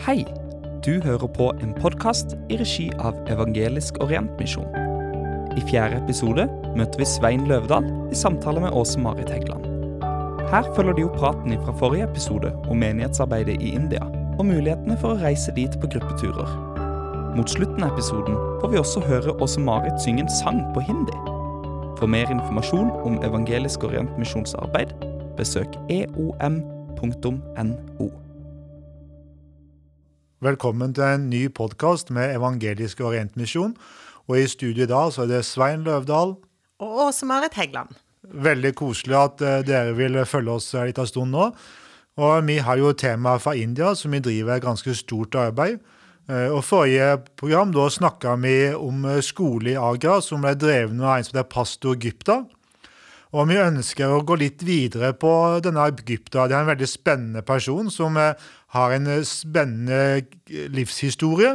Hei! Du hører på en podkast i regi av Evangelisk Orientmisjon. I fjerde episode møter vi Svein Løvdahl i samtale med Åse Marit Heggeland. Her følger de opp praten fra forrige episode om menighetsarbeidet i India og mulighetene for å reise dit på gruppeturer. Mot slutten av episoden får vi også høre Åse Marit synge en sang på hindi. For mer informasjon om Evangelisk Orientmisjons arbeid, besøk eom.no. Velkommen til en ny podkast med Evangelisk Orientmisjon. Og i studio i dag så er det Svein Løvdahl. Og Åse Marit Heggeland. Veldig koselig at eh, dere vil følge oss en liten stund nå. Og vi har jo tema fra India, som vi driver et ganske stort arbeid. Eh, Og forrige program da snakka vi om eh, skole i Agra, som ble drevet av en som heter pastor Gypta. Og vi ønsker å gå litt videre på denne Egypta. Det er en veldig spennende person som eh, har en eh, spennende livshistorie.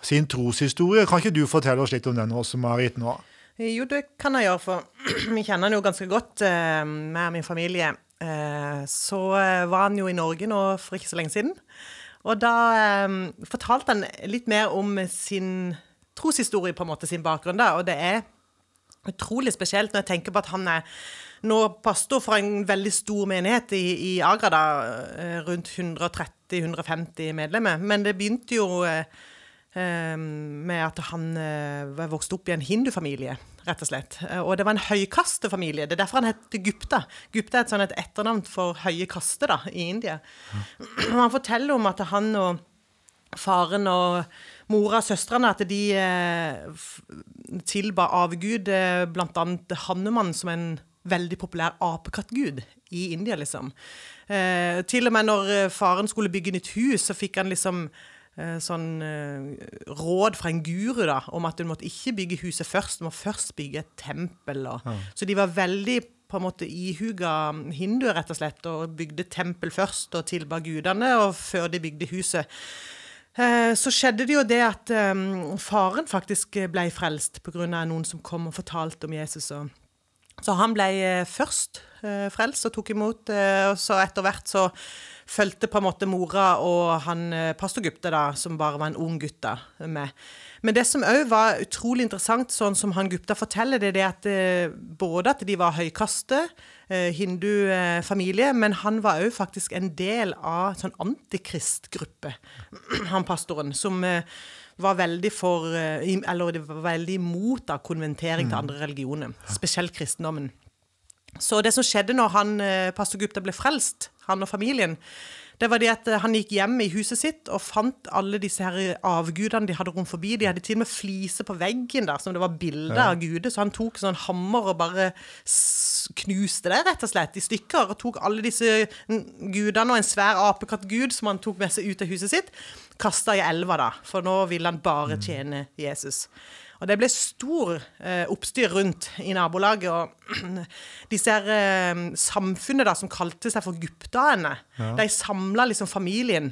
Sin troshistorie. Kan ikke du fortelle oss litt om den også, Marit? nå? Jo, det kan jeg gjøre, for vi kjenner han jo ganske godt, eh, meg og min familie. Eh, så eh, var han jo i Norge nå for ikke så lenge siden. Og da eh, fortalte han litt mer om sin troshistorie, på en måte, sin bakgrunn. da, Og det er utrolig spesielt når jeg tenker på at han er nå pastor for en veldig stor menighet i, i Agra, da, eh, rundt 130-150 medlemmer. Men det begynte jo eh, eh, med at han eh, vokste opp i en hindufamilie, rett og slett. Og det var en høykastefamilie. Det er derfor han heter Gupta. Gupta er et, sånn et etternavn for høye kaste da, i India. Han forteller om at han og faren og mora og søstrene at de eh, tilba avgud, eh, annet Hannemann som en veldig populær apekattgud i India, liksom. Eh, til og med når eh, faren skulle bygge nytt hus, så fikk han liksom eh, sånn råd fra en guru da, om at hun måtte ikke bygge huset først, hun må først bygge et tempel. Og, Så de var veldig på en måte ihuga hinduer, rett og slett, og bygde tempel først og tilba gudene, og før de bygde huset. Eh, Så skjedde det jo det at eh, faren faktisk ble frelst pga. noen som kom og fortalte om Jesus. Så han ble eh, først frelst og tok imot, og så etter hvert så fulgte på en måte mora og han pastor Gupte, da, som bare var en ung gutt, da, med. Men det som òg var utrolig interessant, sånn som han Gupta forteller, det er at eh, både at de var høykaste, eh, hindufamilie, men han var òg faktisk en del av sånn antikristgruppe, han pastoren, som eh, var veldig for Eller de var veldig imot da, konventering til andre religioner, spesielt kristendommen. Så det som skjedde når han, pastor Gupta ble frelst, han og familien, det var det at eh, han gikk hjem i huset sitt og fant alle disse her avgudene de hadde rundt forbi. De hadde til og med fliser på veggen der som det var bilder av guder, så han tok sånn hammer og bare knuste det rett og slett i stykker. Og tok alle disse mm, gudene og en svær apekattgud som han tok med seg ut av huset sitt, kasta i elva da, for nå ville han bare tjene Jesus. Og det ble stor eh, oppstyr rundt i nabolaget. Og disse her eh, samfunnet da, som kalte seg for guptaene, de samla liksom familien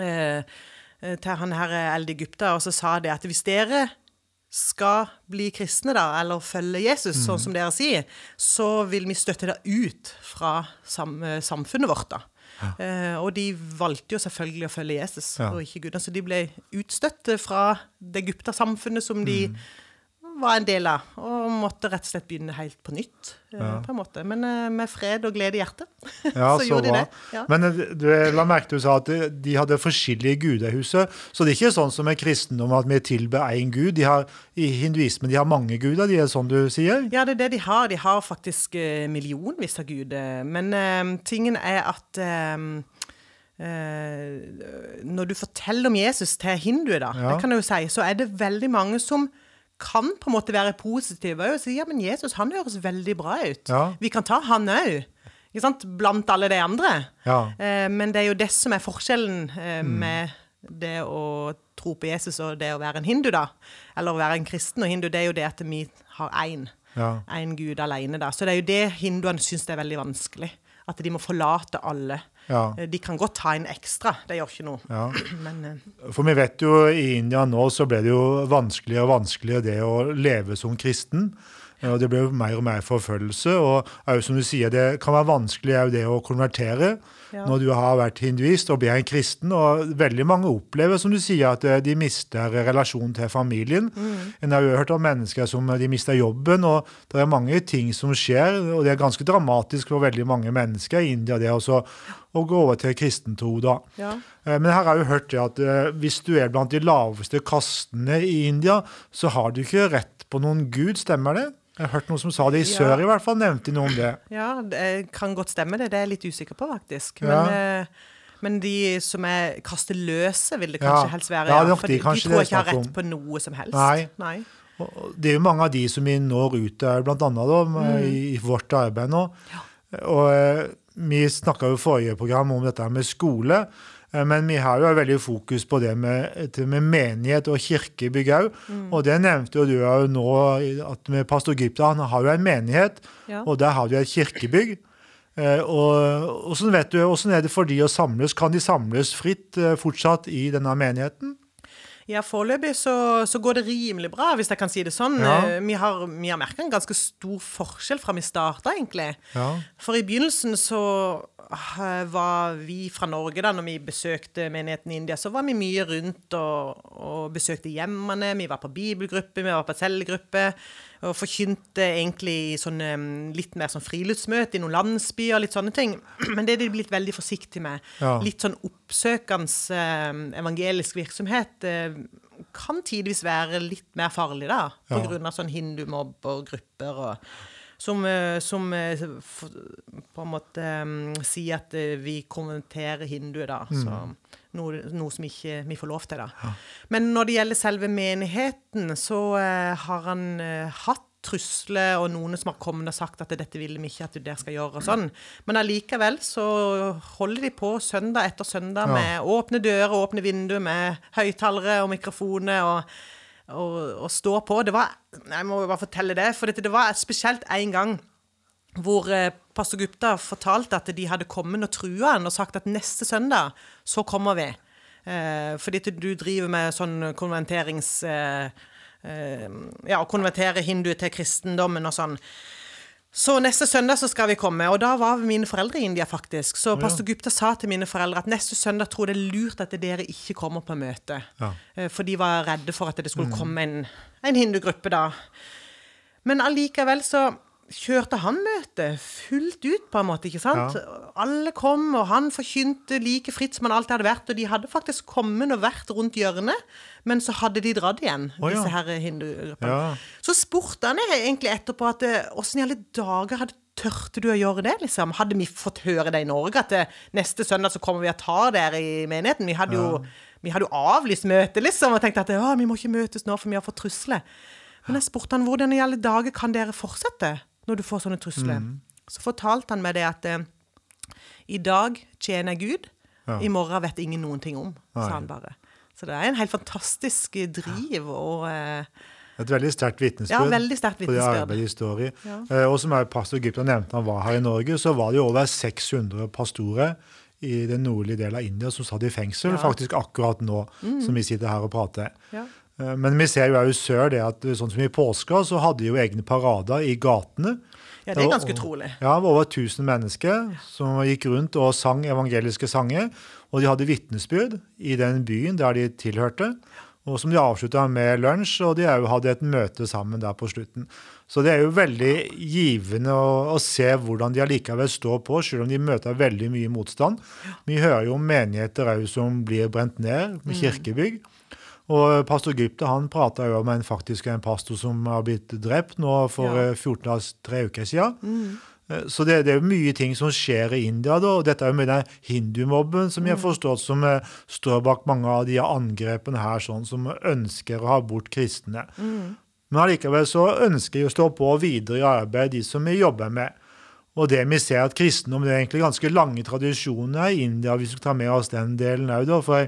eh, eh, til han her Eldi Gupta, og så sa de at hvis dere skal bli kristne, da, eller følge Jesus, sånn som dere sier, så vil vi støtte dere ut fra sam eh, samfunnet vårt. da. Eh, og de valgte jo selvfølgelig å følge Jesus, Ja. og ikke Gud. Så de ble utstøtt fra det Gupta-samfunnet som de var en del av, og måtte rett og slett begynne helt på nytt. Ja. på en måte. Men eh, med fred og glede i hjertet. Ja, så, så gjorde de det. Ja. Men eh, du, la merke til du sa at de- de hadde forskjellige guder i huset. Så det er ikke sånn som med kristendom at vi tilber én gud. De har, I hinduismen de har mange guder, de er sånn du sier? Ja, det er det de har. De har faktisk eh, millionvis av guder. Men eh, tingen er at eh, eh, Når du forteller om Jesus til hinduer, da, Ja. det kan jeg jo si, så er det veldig mange som kan på en måte være positive og si ja, men Jesus han høres veldig bra ut. Ja. Vi kan ta han òg. Blant alle de andre. Ja. Eh, men det er jo det som er forskjellen eh, med det å tro på Jesus og det å være en hindu, da. Eller å være en kristen og hindu, det er jo det at vi har én. Ja. En gud alene, da. Så det er jo det hinduene syns er veldig vanskelig. At de må forlate alle. Ja. Eh, De kan godt ta en ekstra, det gjør ikke noe. Ja. Men eh, For vi vet jo i India nå så ble det jo vanskeligere og vanskeligere det å leve som kristen. Og det ble jo mer og mer forfølgelse. Og er som du sier, det kan være vanskelig det å konvertere Ja. når du har vært hinduist og blir en kristen. Og veldig mange opplever som du sier, at eh, de mister relasjonen til familien. Mm. En har jo hørt om mennesker som eh, de mister jobben, og det er mange ting som skjer. Og det er ganske dramatisk for veldig mange mennesker i India, det også å gå over til kristentro. da. Ja. Eh, Men her har jeg jo hørt det at eh, hvis du er blant de laveste kastene i India, så har du ikke rett på noen gud, stemmer det? Jeg har hørt noen som sa det i Ja. sør, i hvert fall nevnte noe om det. Ja, det kan godt stemme det. Det er jeg litt usikker på, faktisk. Men, ja. men de som er kasteløse, vil det Ja. kanskje helst være. Ja, nok For de de, tror ikke har rett på noe som helst. Nei. Nei. Og og det er jo mange av de som vi når ut til, annet Mm. i, i vårt arbeid nå. Og eh, vi snakka jo forrige program om dette med skole. eh, Men vi har jo veldig fokus på det med, med menighet og kirkebygg òg. Mm. Og det nevnte jo du jo nå, at med pastor Gypta, han har jo en menighet, Ja. og der har du et kirkebygg. Eh, Og så vet du, hvordan er det for de å samles? Kan de samles fritt eh, fortsatt i denne menigheten? Ja, foreløpig så, så går det rimelig bra, hvis jeg kan si det sånn. Ja. Eh, Vi har, vi har merka en ganske stor forskjell fra vi starta, egentlig. Ja. For i begynnelsen så var vi fra Norge, da når vi besøkte menigheten i India, så var vi mye rundt og, og besøkte hjemmene. Vi var på bibelgruppe, vi var på cellegruppe. Og forkynte egentlig i sånne mm, litt mer sånn friluftsmøte i noen landsbyer, litt sånne ting. Men det er de blitt veldig forsiktige med. Ja. Litt sånn oppsøkende eh, evangelisk virksomhet eh, kan tidvis være litt mer farlig, da. På Ja. grunn av sånn hindumobb og grupper og som, eh, som eh, på en måte eh, sier at eh, vi konverterer hinduer, da. Så noe, noe som ikke vi får lov til, da. Men når det gjelder selve menigheten, så har han hatt trusler og noen som har kommet og sagt at dette vil vi ikke at dere skal gjøre og sånn. Men allikevel så holder de på søndag etter søndag Ja. med åpne dører åpne vinduer med høyttalere og mikrofoner og, og, å stå på. Det var Jeg må jo bare fortelle det, for det var spesielt én gang hvor eh, pastor Gupta fortalte at de hadde kommet og trua han og sagt at neste søndag så kommer vi. Eh, fordi du driver med sånn konverterings... Eh, eh, ja, å konvertere hinduer til kristendommen og sånn. Så neste søndag så skal vi komme, og da var mine foreldre i India, faktisk. Så pastor Gupta sa til mine foreldre at neste søndag tror jeg det er lurt at dere ikke kommer på møte. Ja. Eh, For de var redde for at det skulle komme en, en hindugruppe da. Men allikevel så kjørte han møtet fullt ut, på en måte. ikke sant? Alle kom, og han forkynte like fritt som han alltid hadde vært. Og de hadde faktisk kommet og vært rundt hjørnet, men så hadde de dratt igjen, Oh, ja. disse her hindugruppene. Ja. Så spurte han egentlig etterpå at eh, åssen i alle dager hadde Tørte du å gjøre det, liksom? Hadde vi fått høre det i Norge, at eh, neste søndag så kommer vi og tar dere i menigheten? Vi hadde jo, vi hadde jo avlyst møtet, liksom, og tenkte at vi må ikke møtes nå, for vi har fått trusler. Men jeg spurte han hvordan i alle dager kan dere fortsette når du får sånne trusler. Så fortalte han meg det at eh, i dag tjener Gud, Ja. i morgen vet ingen noen ting om, Nei. sa han bare. Så det er en helt fantastisk eh, driv og eh, Et veldig sterkt vitnesbyrd. Ja, på det arbeidet de står i. Ja. Eh, og som pastor Gypta nevnte han var her i Norge, så var det jo over 600 pastorer i den nordlige delen av India som satt i fengsel, Ja. Mm. faktisk akkurat nå som vi sitter her og prater. Eh, Men vi ser jo i sør det at sånn som i påska, så hadde de jo egne parader i gatene. Ja, det er ganske utrolig. Ja, det var over 1000 mennesker som gikk rundt og sang evangeliske sanger. Og de hadde vitnesbyrd i den byen der de tilhørte. Og som de avslutta med lunsj, og de òg hadde et møte sammen der på slutten. Så det er jo veldig givende å, å se hvordan de allikevel står på, selv om de møter veldig mye motstand. Vi hører jo om menigheter òg som blir brent ned, med kirkebygg. Og pastor Gypte han prata jo om en, faktisk en pastor som har blitt drept nå for Ja. eh, 14 av tre uker siden. Mm. Så det, det er jo mye ting som skjer i India, da, og dette er jo med den hindumobben som jeg forstår forstått som eh, står bak mange av de angrepene her, sånn som ønsker å ha bort kristne. Men allikevel så ønsker jeg å stå på videre i arbeid, de som vi jobber med. Og det vi ser at kristendom det er egentlig ganske lange tradisjoner i India, hvis vi tar med oss den delen òg. For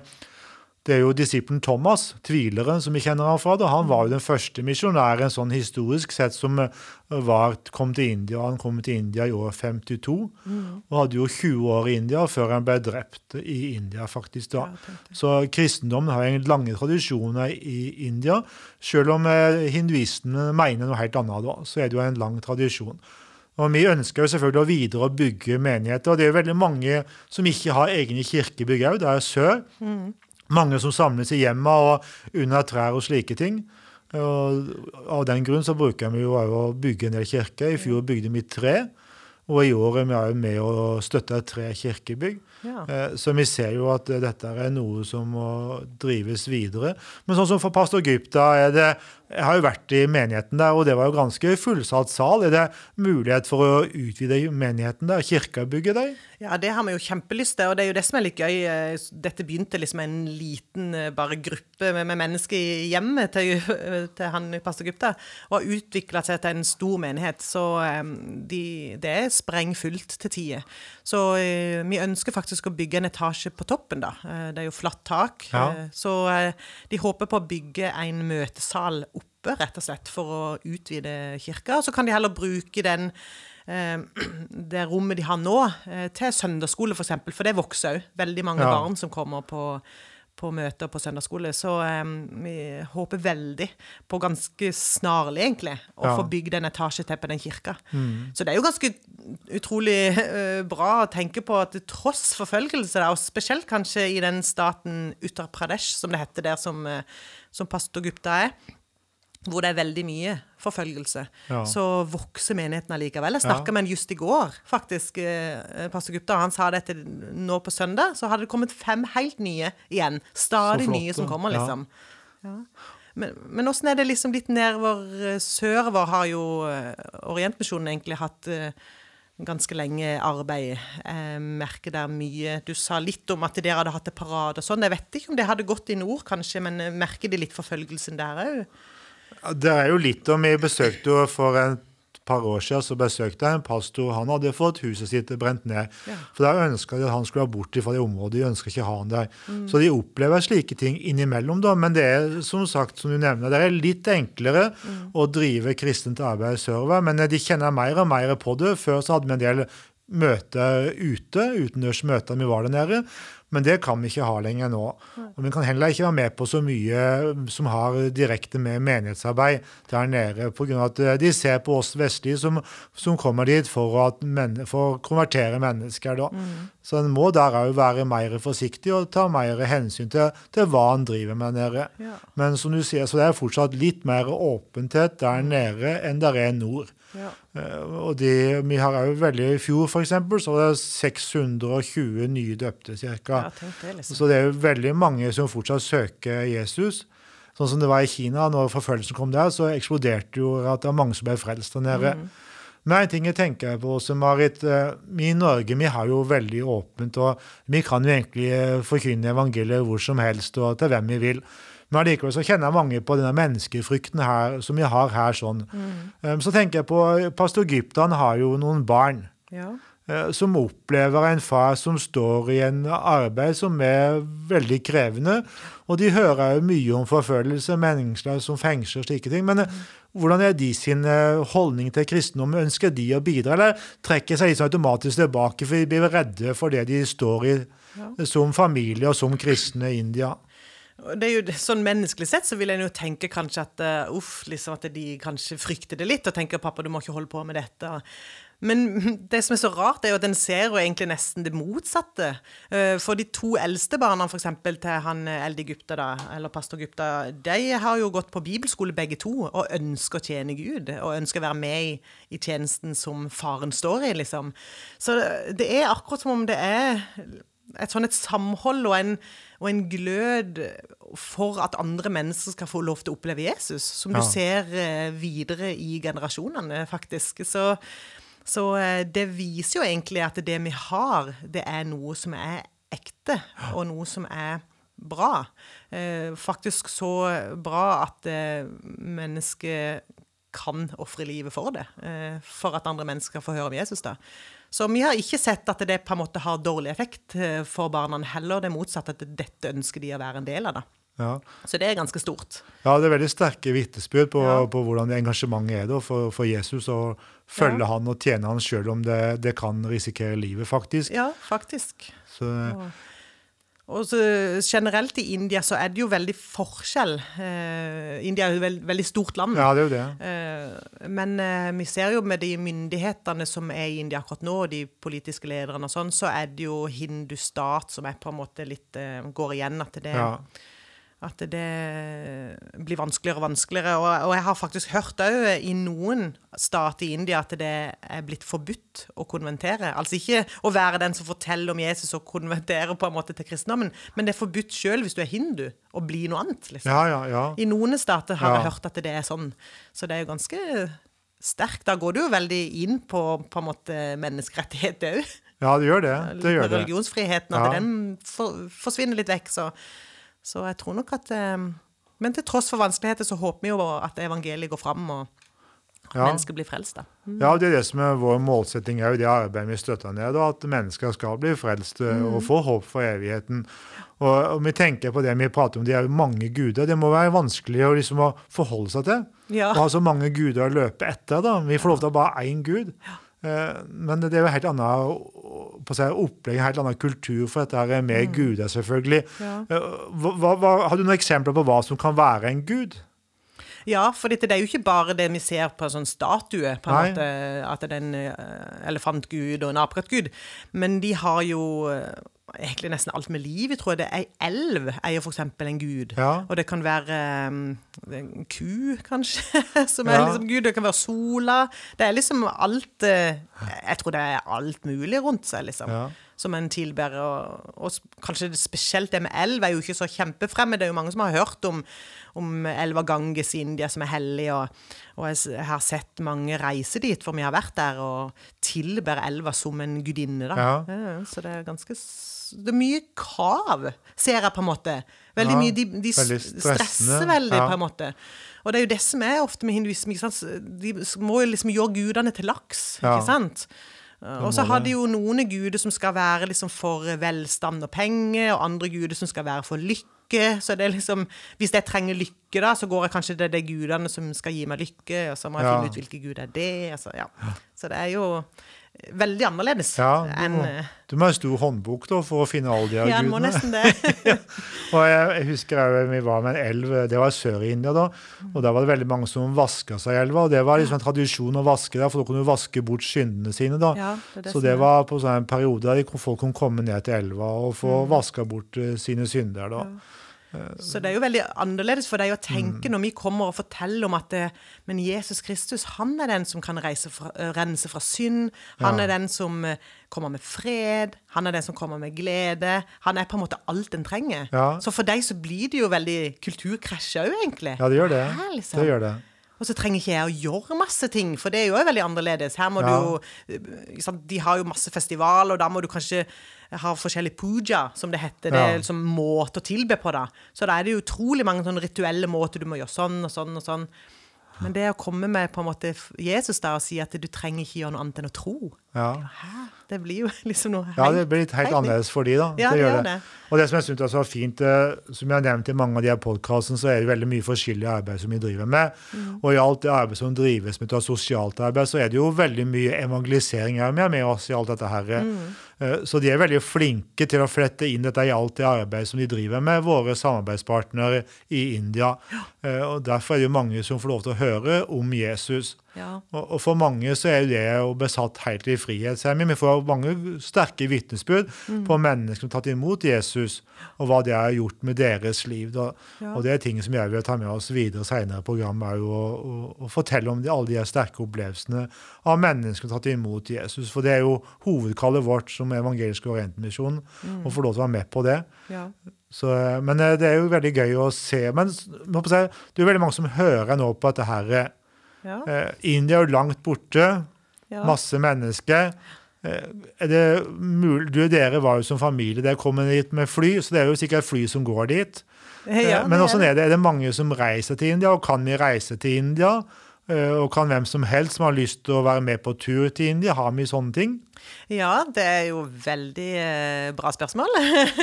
det er jo disippelen Thomas, tvileren, som vi kjenner han fra. Da. Han var jo den første misjonæren sånn historisk sett som eh, var, kom til India. Han kom til India i år 52 og hadde jo 20 år i India før han ble drept i India. faktisk da. Så kristendommen har en lange tradisjoner i India. Selv om eh, hinduistene mener noe helt annet da, så er det jo en lang tradisjon. Og Vi ønsker jo selvfølgelig å videre å bygge menigheter. og Det er jo veldig mange som ikke har egne kirkebygg òg. Det er sør. Mange som samles i hjemma og under trær og slike ting. Og av den grunn så bruker vi jo å bygge en del kirker. I fjor bygde vi tre. Og i år er vi med å støtte tre kirkebygg. Ja. Eh, Så vi ser jo at eh, dette er noe som må drives videre. Men sånn som for pastor Gypta er det Jeg har jo vært i menigheten der, og det var jo ganske fullsatt sal. Er det mulighet for å utvide menigheten der? Kirkebygget der? Ja, det har vi jo kjempelyst til, og det er jo det som er litt gøy. Eh, Dette begynte liksom en liten bare gruppe med, med mennesker i hjemmet til, til han pastor Gypta, og har utvikla seg til en stor menighet. Så de, det er sprengfullt til tider. Så vi ønsker faktisk å bygge en etasje på toppen, da. Eh, Det er jo flatt tak. Ja. Eh, Så eh, de håper på å bygge en møtesal oppe, rett og slett, for å utvide kirka. Så kan de heller bruke den det rommet de har nå, til søndagsskole, f.eks. For, for det vokser òg. Veldig mange Ja. barn som kommer på, på møter på søndagsskole. Så um, vi håper veldig på ganske snarlig, egentlig, å Ja. få bygd en etasje til på den kirka. Så det er jo ganske utrolig uh, bra å tenke på at tross forfølgelse, og spesielt kanskje i den staten Uttar Pradesh, som det heter der som, uh, som pastor Gupta er, hvor det er veldig mye forfølgelse, Ja. så vokser menigheten allikevel. Jeg snakka med en just i går, faktisk, eh, pastor Gupta. Han sa det til nå på søndag, så hadde det kommet fem helt nye igjen. Stadig nye som kommer, liksom. Ja. Men, men åssen er det liksom litt nedover eh, sørover, har jo eh, Orientmisjonen egentlig hatt eh, ganske lenge arbeid. Jeg merker det er mye Du sa litt om at dere hadde hatt et parade og sånn. Jeg vet ikke om det hadde gått i nord, kanskje, men eh, merker de litt forfølgelsen der òg? Det er jo litt om Vi besøkte jo for et par år siden så besøkte jeg en pastor. Han hadde fått huset sitt brent ned. Ja. For da ønska de at han skulle ha bort fra det området. De ønsker ikke å ha han der. Så de opplever slike ting innimellom, da. Men det er som sagt, som du nevner, det er litt enklere å drive kristent arbeid sørover. Men de kjenner mer og mer på det. Før så hadde vi en del møter ute, utendørs møter vi var der nede. Men det kan vi ikke ha lenger nå. Og vi kan heller ikke være med på så mye som har direkte med menighetsarbeid der nede, pga. at eh, de ser på oss vestlige som, som kommer dit for, at men, for å konvertere mennesker. Da. Så en må der òg være mer forsiktig og ta mer hensyn til, til hva en driver med nede. Ja. Men som du sier, så det er fortsatt litt mer åpenhet der nede enn der er nord. Ja. Eh, Og de, vi har òg veldig I fjor, for eksempel, så var det 620 nye døpte ca. Ja, liksom. Så det er jo veldig mange som fortsatt søker Jesus. Sånn som det var i Kina, når forfølgelsen kom der, så eksploderte jo at det var mange som ble frelst der nede. Men en ting jeg tenker på også, Marit. eh, Vi i Norge vi har jo veldig åpent, og vi kan jo egentlig eh, forkynne evangeliet hvor som helst og til hvem vi vil. Men allikevel så kjenner mange på denne menneskefrykten her, som vi har her. sånn. Mm. Så tenker jeg på Pastor Gyptan har jo noen barn Ja. eh, som opplever en far som står i en arbeid som er veldig krevende. Og de hører jo mye om forfølgelse, mennesker som fengsel og slike ting. Men eh, hvordan er de sin eh, holdning til kristendom? Ønsker de å bidra, eller trekker seg sånn automatisk tilbake for de blir redde for det de står i ja. som familie og som kristne i India? Det er jo sånn Menneskelig sett så vil en jo tenke kanskje at uh, uff, liksom at de kanskje frykter det litt og tenker 'pappa, du må ikke holde på med dette'. Men det som er så rart, er jo at en ser jo egentlig nesten det motsatte. Eh, For de to eldste barna for eksempel, til han eh, Elde Gupta, da, eller pastor Gupta, de har jo gått på bibelskole begge to og ønsker å tjene Gud. Og ønsker å være med i, i tjenesten som faren står i, liksom. Så det er akkurat som om det er et sånn et samhold og en, og en glød for at andre mennesker skal få lov til å oppleve Jesus, som du ser eh, videre i generasjonene, faktisk. Så, så eh, det viser jo egentlig at det vi har, det er noe som er ekte, og noe som er bra. Eh, faktisk så bra at eh, mennesket kan ofre livet for det. For at andre mennesker får høre om Jesus. da. Så vi har ikke sett at det på en måte har dårlig effekt for barna, heller det motsatte, at dette ønsker de å være en del av. da. Ja. Så det er ganske stort. ja, det er veldig sterke vitnesbyrd på, Ja. på hvordan engasjementet er da, for, for Jesus, å følge Ja. han og tjene han sjøl om det, det kan risikere livet, faktisk. Ja, faktisk. Så, Og, så generelt i India så er det jo veldig forskjell. Eh, India er jo et veld, veldig stort land. ja, det er jo det. Eh, men eh, vi ser jo med de myndighetene som er i India akkurat nå, og de politiske lederne og sånn, så er det jo hindustat som er på en måte litt eh, går igjen. At det, Ja. At det blir vanskeligere og vanskeligere. Og, og jeg har faktisk hørt òg i noen stat i India at det er blitt forbudt å konventere. Altså ikke å være den som forteller om Jesus og konventerer på en måte til kristendommen, men det er forbudt sjøl hvis du er hindu, å bli noe annet. liksom. Ja, ja, ja. I noen stater har jeg hørt at det er sånn. Så det er jo ganske sterkt. Da går du jo veldig inn på, på en måte menneskerettigheter òg. Ja, det gjør det. Det gjør. Religionsfriheten, at den for, forsvinner litt vekk. Så, så jeg tror nok at eh, Men til tross for vanskeligheter så håper vi jo at evangeliet går fram, og Ja. mennesker blir frelst. da. Ja, det er det som er vår målsetting òg, det arbeidet vi støtter ned. da, At mennesker skal bli frelst mm. og få håp for evigheten. Og, og vi tenker på det vi prater om, det er jo mange guder. Det må være vanskelig å, liksom, å forholde seg til. Ja. Å ha så mange guder å løpe etter. da. Vi får lov til å ha bare én gud. Eh, Men det er jo helt annet på seg, opplegg, en helt annen kultur for dette her med guder, selvfølgelig. Ja. Eh, Hva, hva, har du noen eksempler på hva som kan være en gud? Ja, for dette, det er jo ikke bare det vi ser på en sånn statue, på en måte, at det er en eh, elefantgud og en apekattgud. Men de har jo eh, egentlig nesten alt med liv. Jeg tror det er Ei elv eier f.eks. en gud. Ja. Og det kan være um, en ku, kanskje, som er Ja. liksom gud. Det kan være sola. Det er liksom alt eh, Jeg tror det er alt mulig rundt seg, liksom. Ja. Som en tilbærer. Og, og kanskje det spesielt det med elv er jo ikke så kjempefremmed. Det er jo mange som har hørt om, om elva Ganges i India, som er hellig. Og, og jeg har sett mange reise dit, for vi har vært der og tilber elva som en gudinne. Da. Ja. så det er ganske Det er mye krav, ser jeg på en måte. Veldig Ja, mye, De, de veldig stresser veldig, ja. på en måte. Og det er jo det som er ofte med hinduisme. De må jo liksom gjøre gudene til laks. Ja. ikke sant? Og så har de jo noen guder som skal være liksom for velstand og penger, og andre guder som skal være for lykke. Så det er liksom, Hvis jeg trenger lykke, da, så går jeg kanskje til de gudene som skal gi meg lykke, og så må jeg finne ut hvilke gud er det. Altså, ja. Så det er jo veldig annerledes Ja, du enn eh, du må ha en stor håndbok da, for å finne alle de Ja, en må nesten det. Og jeg, jeg husker jeg, vi var med en elv, det var sør i India da, og der var det veldig mange som vasket seg i elva, og det var liksom en tradisjon å vaske der, for da kunne du vaske bort syndene sine da. Ja, det det Så det var på sånn en periode der folk kunne komme ned til elva og få Mm. vaska bort uh, sine synder da. Så det er jo veldig annerledes for deg å tenke Mm. når vi kommer og forteller om at det, men Jesus Kristus, han er den som kan fra, eh, rense fra synd. Han Ja. er den som eh, kommer med fred. Han er den som kommer med glede. Han er på en måte alt en trenger. Ja. Så for deg så blir det jo veldig kulturkrasj òg, egentlig. Ja, det gjør det. Her, liksom? Det gjør det. Og så trenger ikke jeg å gjøre masse ting, for det er jo veldig annerledes. Her må Ja. du jo De har jo masse festival, og da må du kanskje ha forskjellig puja, som det heter. Det er liksom måte å tilbe på, da. Så da er det utrolig mange sånne rituelle måter du må gjøre sånn og sånn og sånn. Men det å komme med på en måte Jesus der og si at du trenger ikke gjøre noe annet enn å tro Ja. Hæ? Det blir jo liksom noe Ja, det blir litt helt helt annerledes for de da. Ja, det gjør det. Og det som jeg synes er så fint, eh, som jeg har nevnt i mange av de her podcastene, så er det veldig mye forskjellig arbeid som vi driver med. Mm. Og i alt det arbeid som drives med av sosialt arbeid, så er det jo veldig mye evangelisering her med, med oss i alt dette her. Mm. Eh, Så de er veldig flinke til å flette inn dette i alt det arbeid som de driver med, våre samarbeidspartnere i India. Ja. Og derfor er det jo mange som får lov til å høre om Jesus. Ja. Og, og for mange så er det jo besatt helt i frihet. ser Vi får mange sterke vitnesbyrd Mm. på mennesker som har tatt imot Jesus, og hva det har gjort med deres liv. Ja. Og det er ting som jeg vil ta med oss videre senere i programmet, jo å, å, å fortelle om de, alle de sterke opplevelsene av mennesker som har tatt imot Jesus. For det er jo hovedkallet vårt som evangelisk orientmisjon, Mm. å få lov til å være med på det. ja. Så, men eh, det er jo veldig gøy å se. Men si, det er jo veldig mange som hører nå på dette her. Ja. Eh, India er jo langt borte. ja. Masse mennesker. Eh, Er det mulig, du og dere var jo som familie, der, kom dit med fly, så det er jo sikkert fly som går dit. Eh, Ja, Men det åssen er det? Er det mange som reiser til India, og kan vi reise til India? Eh, Og kan hvem som helst som har lyst til å være med på tur til India, ha med sånne ting? Ja, det er jo veldig eh, bra spørsmål.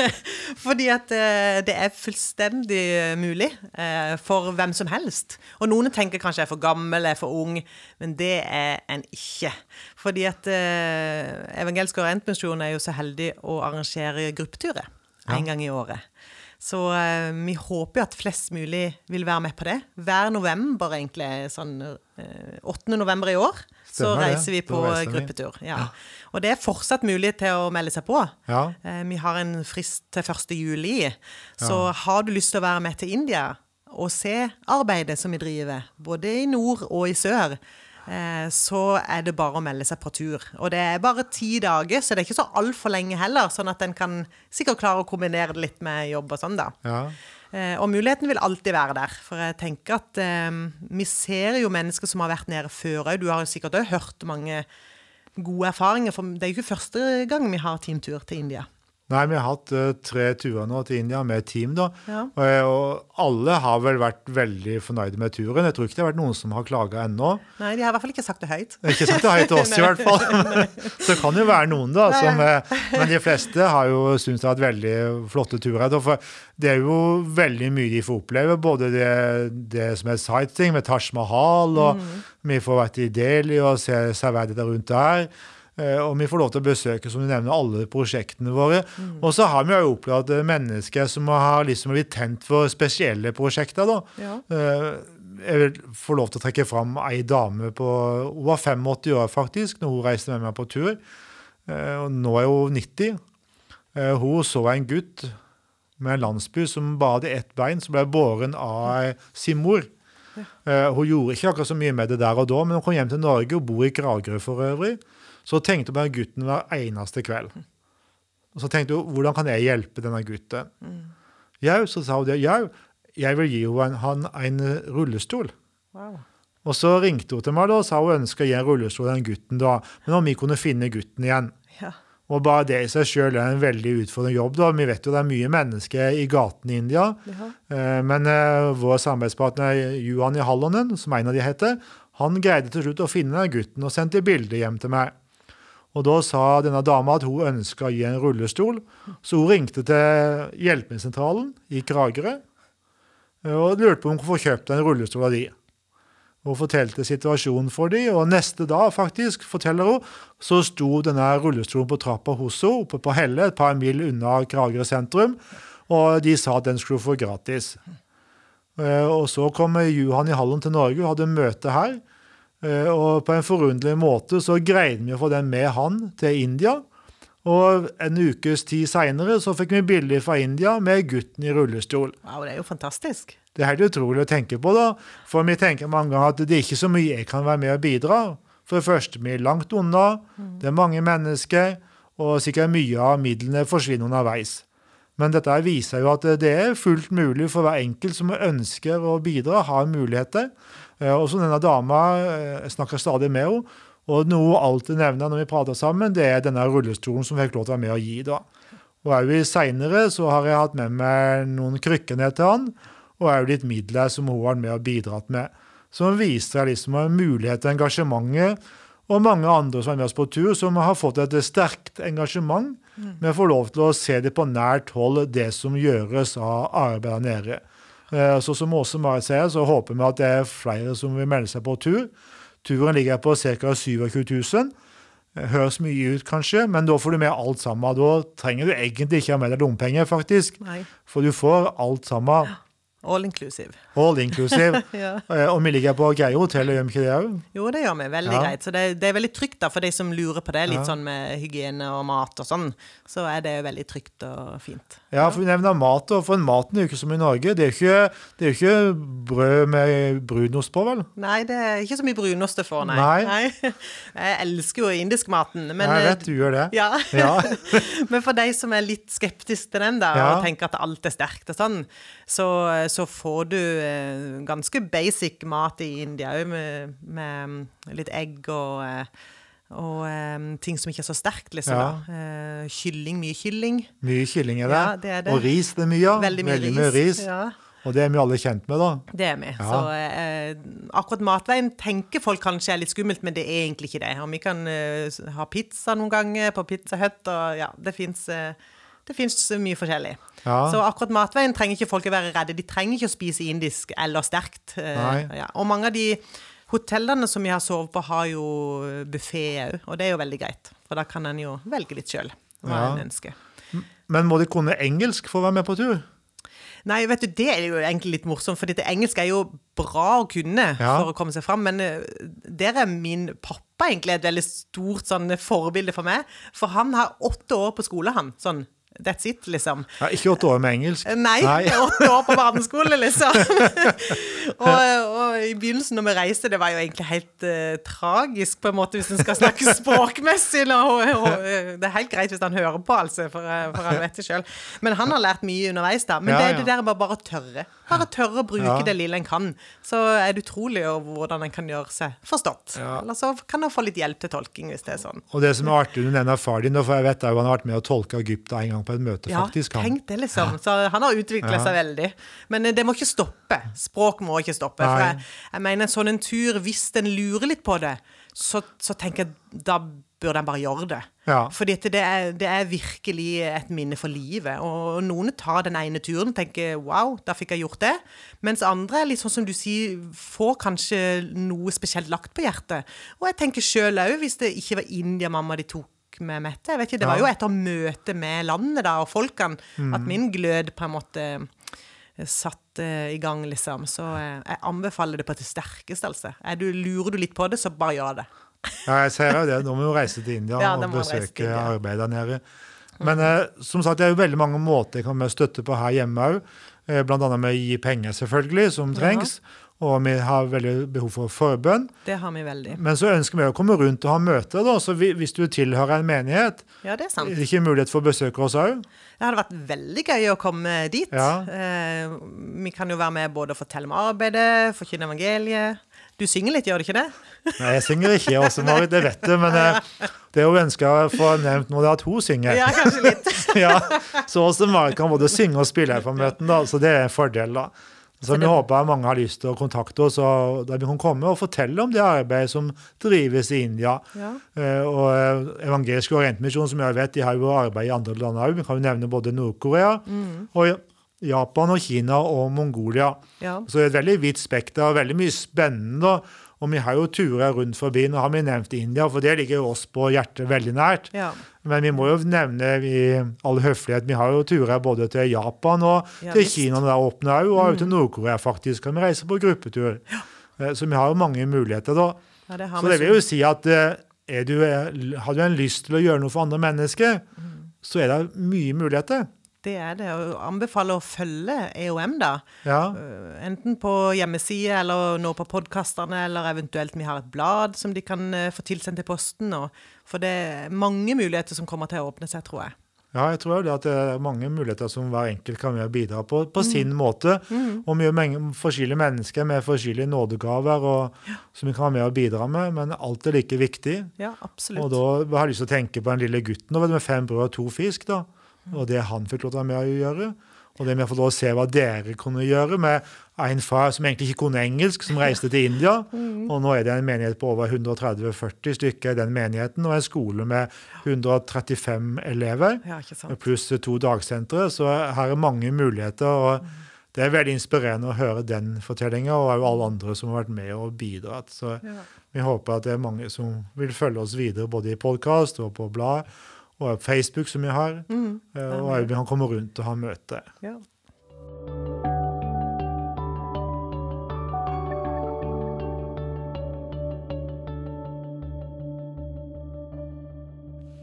Fordi at eh, det er fullstendig mulig eh, for hvem som helst. Og noen tenker kanskje jeg er for gammel, jeg er for ung, men det er en ikke. Fordi at Evangelsk Evangelisk Orientmisjon er jo så heldig å arrangere gruppeturer en gang i året. Så eh, vi håper jo at flest mulig vil være med på det. Hver november, egentlig, sånn eh, 8. november i år, så Stemmer reiser vi på reiser vi. gruppetur. Ja. Og det er fortsatt mulig til å melde seg på. Ja. Eh, vi har en frist til 1. juli. Så har du lyst til å være med til India og se arbeidet som vi driver, både i nord og i sør, så er det bare å melde seg på tur. Og det er bare ti dager, så det er ikke så altfor lenge heller, sånn at en kan sikkert klare å kombinere det litt med jobb og sånn, da. Ja. Eh, og muligheten vil alltid være der. For jeg tenker at um, vi ser jo mennesker som har vært nede før òg. Du har jo sikkert òg hørt mange gode erfaringer. For det er jo ikke første gang vi har teamtur til India. Nei, vi har hatt uh, tre turer nå til India med team, da. Ja. Og, og alle har vel vært veldig fornøyde med turen. Jeg tror ikke det har vært noen som har klaga ennå. Nei, de har i hvert fall ikke sagt det høyt. Ikke sagt det høyt til oss, i hvert fall. Så det kan jo være noen, da. Som, eh, men de fleste har jo syntes det har vært veldig flotte turer. da, For det er jo veldig mye de får oppleve. Både det, det som er sightseeing med Taj Mahal, og vi får vært i Delhi og se severdigheter rundt der. Eh, Og vi får lov til å besøke som du nevner, alle prosjektene våre. Og så har vi jo opplevd mennesker som har liksom blitt tent for spesielle prosjekter. da. Ja. Eh, Jeg vil få lov til å trekke fram ei dame på Hun var 85 år faktisk når hun reiste med meg på tur. Eh, Og nå er hun 90. Eh, Hun så en gutt med en landsby som bare hadde ett bein, som ble båren av sin mor. Eh, Hun gjorde ikke akkurat så mye med det der og da, men hun kom hjem til Norge og bor i Kragerø for øvrig. Så tenkte hun på den gutten hver eneste kveld. Og så tenkte hun hvordan kan jeg hjelpe denne gutten? Jau, så sa hun det. Jau, jeg vil gi henne han en rullestol. Wow. Og så ringte hun til meg da, og sa hun ønska å gi en rullestol til den gutten da, men om vi kunne finne gutten igjen. Ja. Og bare det i seg sjøl er en veldig utfordrende jobb. da. Vi vet jo det er mye mennesker i gatene i India. Ja. Eh, Men eh, vår samarbeidspartner Juhani i Hallonen, som en av de heter, han greide til slutt å finne den gutten og sendte bilde hjem til meg. Og da sa denne dama at hun ønska å gi en rullestol, så hun ringte til hjelpemiddelsentralen i Kragerø eh, og lurte på om hun kunne få kjøpt en rullestol av de. Hun fortalte situasjonen for dem. og neste dag faktisk, forteller hun, så sto denne rullestolen på trappa hos henne oppe på Helle, et par mil unna Kragerø sentrum, og de sa at den skulle få gratis. Eh, Og så kom Johan i Hallen til Norge og hadde møte her. Eh, Og på en forunderlig måte så greide vi å få den med han til India. Og en ukes tid seinere så fikk vi bilder fra India med gutten i rullestol. wow, det er jo fantastisk. Det er helt utrolig å tenke på, da. For vi tenker mange ganger at det er ikke så mye jeg kan være med og bidra. For det første, vi er langt unna, det er mange mennesker, og sikkert mye av midlene forsvinner underveis. Men dette viser jo at det er fullt mulig for hver enkelt som ønsker å bidra, har muligheter. Eh, Og som denne dama eh, snakker stadig med henne, og noe hun alltid nevner når vi prater sammen, det er denne rullestolen som fikk lov til å være med og gi. da. Og òg Seinere så har jeg hatt med meg noen krykker ned til han, og òg litt midler som hun har med og bidratt med. Som viser liksom en mulighet til engasjementet, og mange andre som er med oss på tur, som har fått et sterkt engasjement med å få lov til å se det på nært hold, det som gjøres av arbeid der nede. Eh, Så som Åse Marit sier, så håper vi at det er flere som vil melde seg på tur. Turen ligger på ca. 27 000. Eh, Høres mye ut, kanskje, men da får du med alt sammen. Da trenger du egentlig ikke ha med deg lommepenger, faktisk. Nei. For du får alt sammen. All inclusive. All inclusive. Ja. Eh, Og vi ligger på greie hotell, gjør vi ikke det òg? Jo, det gjør vi. Veldig Ja. greit. Så det, det er veldig trygt da, for de som lurer på det, litt Ja. sånn med hygiene og mat og sånn. Så er det veldig trygt og fint. Ja, for vi nevner mat, og for maten er jo ikke som i Norge. Det er jo ikke, det er ikke brød med brunost på, vel? Nei, det er ikke så mye brunost det får, nei. Nei. Jeg elsker jo indiskmaten, men jeg eh, vet du gjør det. Ja. Ja. Men for de som er litt skeptiske til den, da, og tenker at alt er sterkt og sånn, så, så får du eh, ganske basic mat i India òg, med, med litt egg og, eh, og eh, ting som ikke er så sterkt, liksom. Ja. Eh, kylling, mye kylling. Mye kylling er det. Ja, det er det. Og ris det er mye av. Veldig mye ris. ris. Ja. Og det er vi alle kjent med, da. Det er vi. Ja. Så eh, akkurat matveien tenker folk kanskje er litt skummelt, men det er egentlig ikke det. Og vi kan eh, ha pizza noen ganger på Pizza Hut, og ja, det fins det fins mye forskjellig. Ja. Så akkurat matveien trenger ikke folk å være redde. De trenger ikke å spise indisk eller sterkt. eh, Ja. Og mange av de hotellene som vi har sovet på, har jo buffé òg, og det er jo veldig greit. For da kan en jo velge litt sjøl hva Ja. en ønsker. Men må de kunne engelsk for å være med på tur? Nei, vet du, det er jo egentlig litt morsomt, for engelsk er jo bra å kunne Ja. for å komme seg fram, men eh, der er min pappa egentlig et veldig stort sånn forbilde for meg, for han har åtte år på skole, han, sånn, that's it, liksom. Ja, ikke åtte år med engelsk. Nei, åtte år på barneskole, liksom. og, og i begynnelsen når vi reiste, det var jo egentlig helt uh, tragisk, på en måte, hvis en skal snakke språkmessig. og, og, eh, det er helt greit hvis han hører på, altså, for, eh, for han vet det sjøl. Men han har lært mye underveis, da. Men Ja, det er det der med bare å tørre. Bare tørre å bruke Ja. det lille en kan. Så er det utrolig hvordan en kan gjøre seg forstått. Eller så kan en få litt hjelp til tolking, hvis det er sånn. Og det som er artig, du nevner far din, for jeg vet jo han har vært med å tolke Egypta en gang på et møte, Ja, faktisk. Han. tenk det, liksom. Så han har utvikla Ja. seg veldig. Men eh, det må ikke stoppe. Språk må ikke stoppe. For jeg, jeg mener, sånn en tur, hvis en lurer litt på det, så, så tenker jeg da bør den bare gjøre det. Ja. Fordi det er, det er virkelig et minne for livet. Og noen tar den ene turen og tenker wow, da fikk jeg gjort det. Mens andre, litt sånn som du sier, får kanskje noe spesielt lagt på hjertet. Og jeg tenker sjøl òg, hvis det ikke var India mamma de tok med Mette. Jeg vet ikke, Det var Ja. jo etter møtet med landet da, og folkene at min glød på en måte eh, satt uh, i gang, liksom. Så uh, jeg anbefaler det på det sterkeste, altså. Du, lurer du litt på det, så bare gjør det. Ja, jeg ser jo det. Nå må vi jo reise til India Ja, og besøke arbeid der nede. Men uh, som sagt, det er jo veldig mange måter jeg kan støtte på her hjemme òg. Eh, annet med å gi penger, selvfølgelig, som trengs. Og vi har veldig behov for forbønn. Det har vi veldig. Men så ønsker vi å komme rundt og ha møter, da. Så hvis du tilhører en menighet, Ja, det er sant. det ikke mulighet for å besøke oss òg? Det hadde vært veldig gøy å komme dit. Ja. Eh, vi kan jo være med både og fortelle om arbeidet, forkynne evangeliet. Du synger litt, gjør du ikke det? Nei, jeg synger ikke også, Marit, det vet du. Men eh, det er jo ønska å få nevnt noe det at hun synger. Ja, kanskje litt. ja, så også Marit kan både synge og spille her på møtene, så det er en fordel. da. Så vi håper mange har lyst til å kontakte oss, og der vi kan komme og fortelle om det arbeidet som drives i India. Ja. Eh, og eh, Evangelisk Orientmisjon, som jeg vet, de har jo arbeid i andre land òg. Vi kan jo nevne både Nord-Korea, og Japan og Kina og Mongolia. Ja. Så det er et veldig vidt spekter og veldig mye spennende. Og vi har jo turer rundt forbi. Nå har vi nevnt India, for det ligger jo oss på hjertet veldig nært. Ja. Men vi må jo nevne i all høflighet, vi har jo turer både til Japan og Ja, til visst. Kina når det åpner òg, og mm. til Nord-Korea faktisk. Kan vi reise på gruppetur. Ja. Så vi har jo mange muligheter da. Det Så det vil jo si at eh, er du, eh, har du en lyst til å gjøre noe for andre mennesker, så er det mye muligheter. Det er det. Og anbefaler å følge EOM, da. Ja. Eh, Enten på hjemmeside eller nå på podkastene, eller eventuelt vi har et blad som de kan eh, få tilsendt til posten. Og, for det er mange muligheter som kommer til å åpne seg, tror jeg. Ja, jeg tror det at det er mange muligheter som hver enkelt kan bidra på, på sin måte. Og mye mange forskjellige mennesker med forskjellige nådegaver og, som vi kan være med å bidra med, men alt er like viktig. Ja, absolutt. Og da har jeg lyst til å tenke på den lille gutten med fem brød og to fisk, da. Og det han fikk lov til å være med å gjøre. Og det med å få lov å se hva dere kunne gjøre, med en far som egentlig ikke kunne engelsk, som reiste til India. Og nå er det en menighet på over 130-40 stykker i den menigheten, og en skole med 135 elever Ja, pluss to dagsentre. Så her er mange muligheter. og Det er veldig inspirerende å høre den fortellinga, og også alle andre som har vært med og bidratt. Så vi håper at det er mange som vil følge oss videre, både i podkast og på blad, og Facebook, som vi har. Mm. Eh, Og også vi kan komme rundt og ha møte. Ja.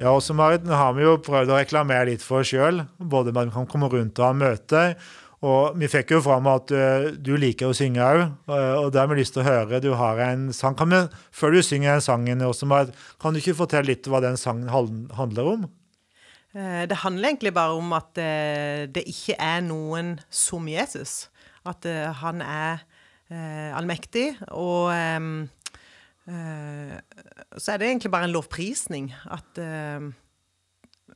Ja, Marit, nå har vi jo prøvd å reklamere litt for oss sjøl, både med at vi kan komme rundt og ha møter. Og vi fikk jo fram at uh, du liker å synge òg, og det har vi lyst til å høre. Du har en sang. Vi, før du synger den sangen, også, kan du ikke fortelle litt hva den sangen handler om? Uh, Det handler egentlig bare om at eh, det ikke er noen som Jesus. At eh, han er eh, allmektig, og um, eh, så er det egentlig bare en lovprisning. At eh,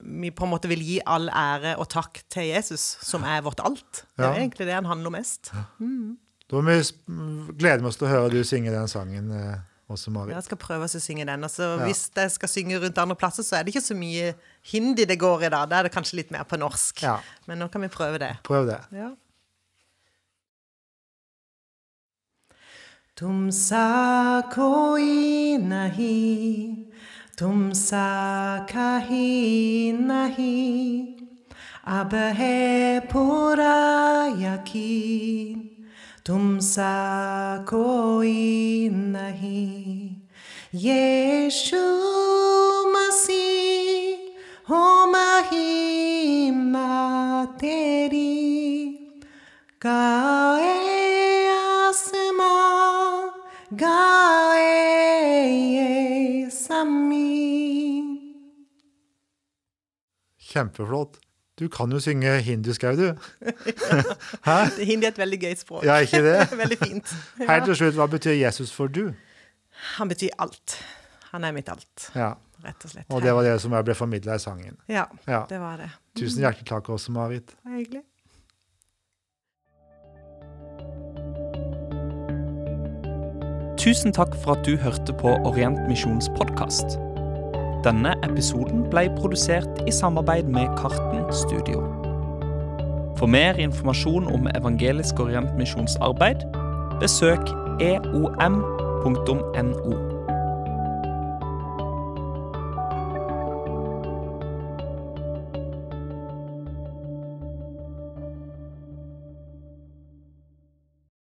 vi på en måte vil gi all ære og takk til Jesus, som er vårt alt. Det er ja. egentlig det han handler mest. Mm. Da må vi glede oss til å høre du synge den sangen eh, også, Mari. Jeg skal prøve å synge den. Altså, ja. Hvis jeg skal synge rundt andre plasser, så er det ikke så mye hindi det går i dag. Da er det kanskje litt mer på norsk. Ja. Men nå kan vi prøve det. Prøv det. Ja. Tum sa ko inahi नहीं तुमसा कहीं नहीं। अब है पूरा यकीन, तुम सा कोई नहीं। यीशु मसीह, हो महिमा तेरी। गाए आसमां, गाए min. Kjempeflott. Du kan jo synge hindisk òg, du. Hæ? Hindi er et veldig gøy språk. Ja, ikke det? veldig fint. Ja. Helt til slutt, hva betyr Jesus for du? Han betyr alt. Han er mitt alt. Ja. Rett og slett. Og det var det som ble formidla i sangen. Ja, ja, det var det. Tusen mm. hjertelig takk også, Marit. Det hyggelig. Tusen takk for at du hørte på Orientmisjons podkast. Denne episoden ble produsert i samarbeid med Karten Studio. For mer informasjon om Evangelisk orientmisjonsarbeid, arbeid, besøk eom.no.